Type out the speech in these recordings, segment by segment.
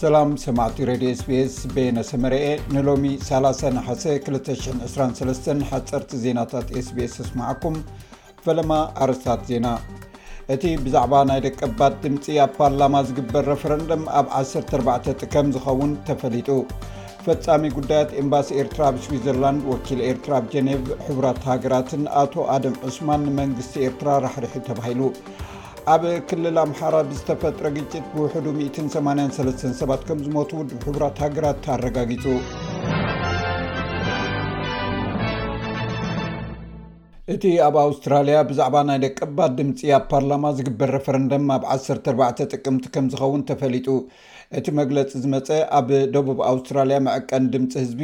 ሰላም ሰማዕቲ ሬድዮ ስቤስ ቤነ ሰመረኤ ንሎሚ 30 ናሓሰ 223 ሓፀርቲ ዜናታት ስቤስ ኣስማዓኩም ፈለማ ኣረስታት ዜና እቲ ብዛዕባ ናይ ደቀባት ድምፂ ኣብ ፓርላማ ዝግበር ረፈረንደም ኣብ 14 ጥቀም ዝኸውን ተፈሊጡ ፈፃሚ ጉዳያት ኤምባሲ ኤርትራ ብ ስዊዘርላንድ ወኪል ኤርትራ ብ ጀኔቭ ሕቡራት ሃገራትን ኣቶ ኣደም ዑስማን ንመንግስቲ ኤርትራ ራሕርሒ ተባሂሉ ኣብ ክልል ኣምሓራ ብዝተፈጥረ ግጭት ብውሕዱ 183 ሰባት ከም ዝሞቱ ውድብ ሕቡራት ሃገራት ኣረጋጊጹ እቲ ኣብ ኣውስትራልያ ብዛዕባ ናይ ደቀባት ድምፂ ኣብ ፓርላማ ዝግበር ረፈረንደም ኣብ 14 ጥቅምቲ ከም ዝኸውን ተፈሊጡ እቲ መግለፂ ዝመፀ ኣብ ደቡብ ኣውስትራልያ መዕቀን ድምፂ ህዝቢ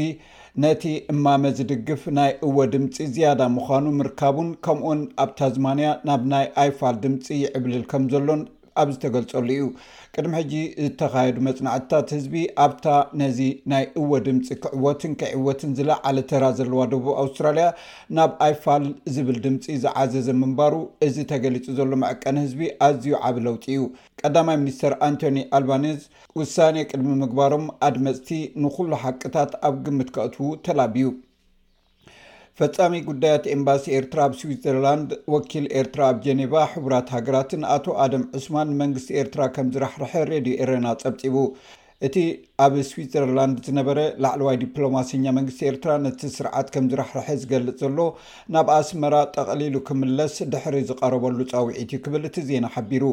ነቲ እማመ ዝድግፍ ናይ እወ ድምጺ ዝያዳ ምዃኑ ምርካቡን ከምኡውን ኣብ ታዝማንያ ናብ ናይ ኣይፋል ድምጺ ይዕብልል ከም ዘሎን ኣብ ዝተገልጸሉ እዩ። ቅድሚ ሕጂ ዝተኻየዱ መጽናዕትታት ህዝቢ ኣብታ ነዚ ናይ እወ ድምጺ ክዕወትን ከይዕወትን ዝለዓለ ተራ ዘለዋ ደቡብ ኣውስትራልያ ናብ ኣይፋል ዝብል ድምጺ ዝዓዘዘ ምንባሩ እዚ ተገሊጹ ዘሎ መዕቀኒ ህዝቢ ኣዝዩ ዓቢ ለውጢ እዩ። ቀዳማይ ሚኒስተር ኣንቶኒ ኣልባኔዝ ውሳኔ ቅድሚ ምግባሮም ኣድመጽቲ ንኹሉ ሓቅታት ኣብ ግምት ከእትዉ ተላብዩ። ፈጻሚ ጉዳያት ኤምባሲ ኤርትራ ኣብ ስዊትዘርላንድ ወኪል ኤርትራ ኣብ ጀኔቫ ሕቡራት ሃገራትን ኣቶ ኣደም ዑስማን ንመንግስቲ ኤርትራ ከም ዝራሕርሐ ሬድዮ ኤረና ጸብጺቡ። እቲ ኣብ ስዊትዘርላንድ ዝነበረ ላዕለዋይ ዲፕሎማሰኛ መንግስቲ ኤርትራ ነቲ ስርዓት ከም ዝራሕርሐ ዝገልጽ ዘሎ ናብ ኣስመራ ጠቕሊሉ ክምለስ ድሕሪ ዝቐረበሉ ጻውዒት እዩ ክብል እቲ ዜና ሓቢሩ።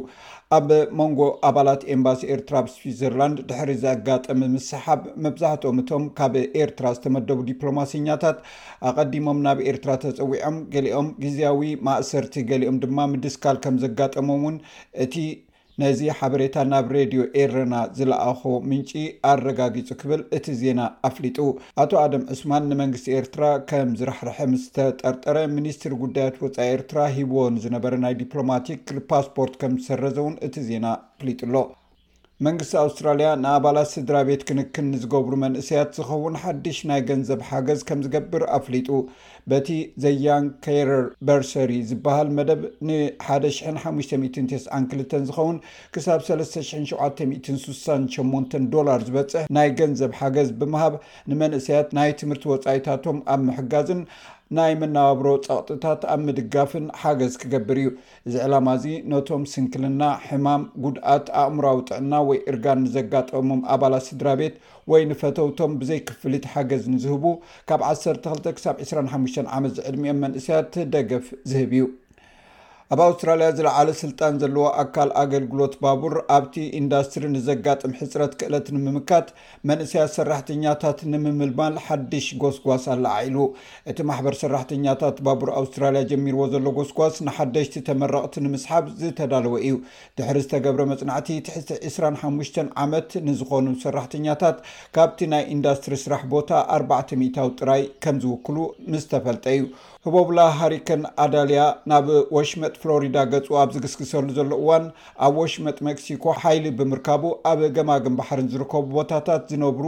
ኣብ መንጎ ኣባላት ኤምባሲ ኤርትራ ኣብ ስዊትዘርላንድ ድሕሪ ዘጋጠመ ምስሓብ መብዛሕትኦም እቶም ካብ ኤርትራ ዝተመደቡ ዲፕሎማሰኛታት ኣቐዲሞም ናብ ኤርትራ ተጸዊዖም ገሊኦም ግዝያዊ ማእሰርቲ ገሊኦም ድማ ምድስካል ከም ዘጋጠሞም እውን እቲ ነዚ ሓበሬታ ናብ ሬድዮ ኤረና ዝለኣኾ ምንጪ ኣረጋጊጹ ክብል እቲ ዜና ኣፍሊጡ። ኣቶ ኣደም ዑስማን ንመንግስቲ ኤርትራ ከም ዝራሕርሐ ምስ ዝተጠርጠረ፣ ሚኒስትሪ ጉዳያት ወጻኢ ኤርትራ ሂቡዎ ንዝነበረ ናይ ዲፕሎማቲክ ፓስፖርት ከም ዝሰረዘ'ውን እቲ ዜና ኣፍሊጡ'ሎ። መንግስቲ ኣውስትራልያ ንኣባላት ስድራቤት ክንክን ንዝገብሩ መንእሰያት ዝኸውን ሓድሽ ናይ ገንዘብ ሓገዝ ከም ዝገብር ኣፍሊጡ። በቲ The Young Carer Bursary ዝበሃል መደብ ን ሓደ ሽሕን ሓሙሽተ ሚእትን ተስዓን ክልተን ዝኸውን ክሳብ ሰለስተ ሽሕን ሸውዓተ ሚእትን ስሳን ሸሞንተን ዶላር ዝበጽሕ ናይ ገንዘብ ሓገዝ ብምሃብ ንመንእሰያት ናይ ትምህርቲ ወጻኢታቶም ኣብ ምሕጋዝን ናይ መነባብሮ ጸቕጥታት ኣብ ምድጋፍን ሓገዝ ክገብር እዩ። እዚ ዕላማ እዚ ነቶም ስንክልና፣ ሕማም፣ ጉድኣት ኣእምሮኣዊ ጥዕና ወይ እርጋን ንዘጋጠሞም ኣባላት ስድራቤት ወይ ንፈተውቶም ብዘይ ክፍሊት ሓገዝ ንዝህቡ ካብ ዓሰርተ ክልተ ክሳብ ዕስራን ሓሙሽተን ዓመት ዝዕድሚኦም መንእሰያት ደገፍ ዝህብ እዩ። ኣብ ኣውስትራልያ ዝለዓለ ስልጣን ዘለዎ ኣካል ኣገልግሎት ባቡር፣ ኣብቲ ኢንዳስትሪ ንዘጋጥም ሕጽረት ክእለት ንምምካት፣ መንእሰያት ሰራሕተኛታት ንምምልማል ሓድሽ ጎስጓስ ኣለዓዒሉ። እቲ ማሕበር ሰራሕተኛታት ባቡር ኣውስትራልያ ጀሚርዎ ዘሎ ጎስጓስ ንሓደሽቲ ተመረቕቲ ንምስሓብ ዝተዳለወ እዩ። ድሕሪ ዝተገብረ መጽናዕቲ፣ ትሕቲ ዕስራን ሓሙሽተን ዓመት ንዝኾኑ ሰራሕተኛታት ካብቲ ናይ ኢንዳስትሪ ስራሕ ቦታ ኣርባዕተ ሚእታዊ ጥራይ ከም ዝውክሉ ምስ ተፈልጠ እዩ። ህቦብላ ሃሪከን ኣዳልያ ናብ ወሽመጥ ፍሎሪዳ ገጹ ኣብ ዝግስግሰሉ ዘሎ እዋን፣ ኣብ ወሽመጥ መክሲኮ ሓይሊ ብምርካቡ ኣብ ገማግም ባሕርን ዝርከቡ ቦታታት ዝነብሩ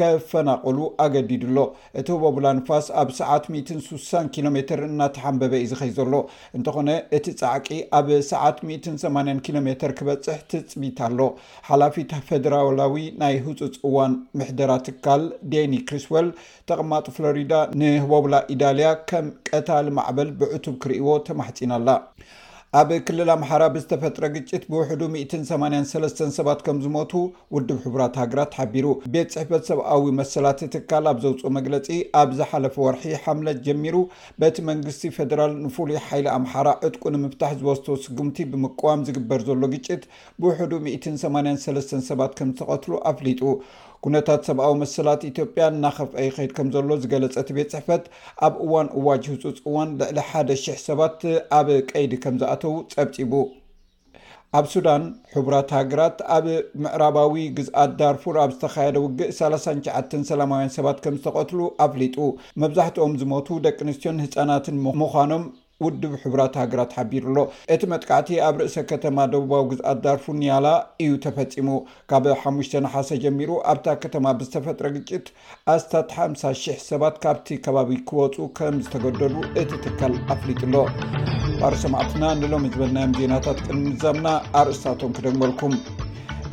ከፈናቕሉ ኣገዲዱ ኣሎ። እቲ ህቦብላ ንፋስ ኣብ ሰዓት ሚእትን ሱሳን ኪሎ ሜተር እናተሓምበበ እዩ ዝኸይ ዘሎ። እንተኾነ እቲ ጻዕቂ ኣብ ሰዓት ሚእትን ሰማንያን ኪሎ ሜተር ክበጽሕ ትጽቢት ኣሎ። ሓላፊት ፈደራላዊ ናይ ህጹጽ እዋን ምሕደራ ትካል ዴኒ ክሪስወል ተቐማጢ ፍሎሪዳ ንህቦብላ ኢዳልያ ከም ቀታሊ ማዕበል ብዕቱብ ክርእይዎ ተማሕጺና ኣላ። ኣብ ክልል ኣምሓራ ብዝተፈጥረ ግጭት ብውሕዱ ሚእትን ሰማንያን ሰለስተን ሰባት ከም ዝሞቱ ውድብ ሕቡራት ሃገራት ሓቢሩ። ቤት ጽሕፈት ሰብኣዊ መሰላት'ቲ ትካል ኣብ ዘውጽኦ መግለጺ፣ ኣብ ዝሓለፈ ወርሒ ሓምለ ጀሚሩ በቲ መንግስቲ ፈደራል ንፍሉይ ሓይሊ ኣምሓራ ዕጥቁ ንምፍታሕ ዝወስዶ ስጉምቲ ብምቅዋም ዝግበር ዘሎ ግጭት ብውሕዱ ሚእትን ሰማንያን ሰለስተን ሰባት ከም ዝተቐትሉ ኣፍሊጡ። ኩነታት ሰብኣዊ መሰላት ኢትዮጵያ እናኸፍኣ ይኸይድ ከምዘሎ ዝገለፀ እቲ ቤት ፅሕፈት፣ ኣብ እዋን እዋጅ ህፁፅ እዋን ልዕሊ ሓደ ሽሕ ሰባት ኣብ ቀይዲ ከምዝኣተው ፀብፂቡ። ኣብ ሱዳን፣ ሕቡራት ሃገራት ኣብ ምዕራባዊ ግዝኣት ዳርፉር ኣብ ዝተኻየደ ውግእ ሰላሳን ትሽዓተን ሰላማውያን ሰባት ከምዝተቐትሉ ኣፍሊጡ። መብዛሕትኦም ዝሞቱ ደቂ ኣንስትዮን ህፃናትን ምዃኖም ውድብ ሕቡራት ሃገራት ሓቢሩ'ሎ። እቲ መጥቃዕቲ ኣብ ርእሰ ከተማ ደቡባዊ ግዝኣት ዳርፉር ኒያላ እዩ ተፈጺሙ። ካብ ሓሙሽተ ነሓሰ ጀሚሩ ኣብታ ከተማ ብዝተፈጥረ ግጭት ኣስታት ሓምሳ ሽሕ ሰባት ካብቲ ከባቢ ክወጹ ከም ዝተገደዱ እቲ ትካል ኣፍሊጡ'ሎ። ባር ሰማዕትና ንሎሚ ዝበልናዮም ዜናታት ቅድሚ ምዛምና ኣርእስታቶም ክደግመልኩም።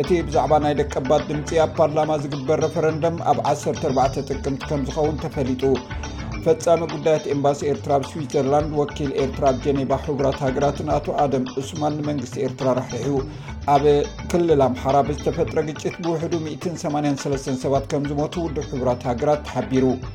እቲ ብዛዕባ ናይ ደቀባት ድምፂ ኣብ ፓርላማ ዝግበር ረፈረንደም ኣብ 14 ጥቅምቲ ከም ዝኸውን ተፈሊጡ ፈፃሚ ጉዳያት ኤምባሲ ኤርትራ ብ ስዊዘርላንድ ወኪል ኤርትራ ብ ጀኔባ ሕቡራት ሃገራትን ኣቶ ኣደም ዑስማን ንመንግስቲ ኤርትራ ራሕርሑ ኣብ ክልል ኣምሓራ ብዝተፈጥረ ግጭት ብውሕዱ 183 ሰባት ከም ዝሞቱ ውድብ ሕቡራት ሃገራት ተሓቢሩ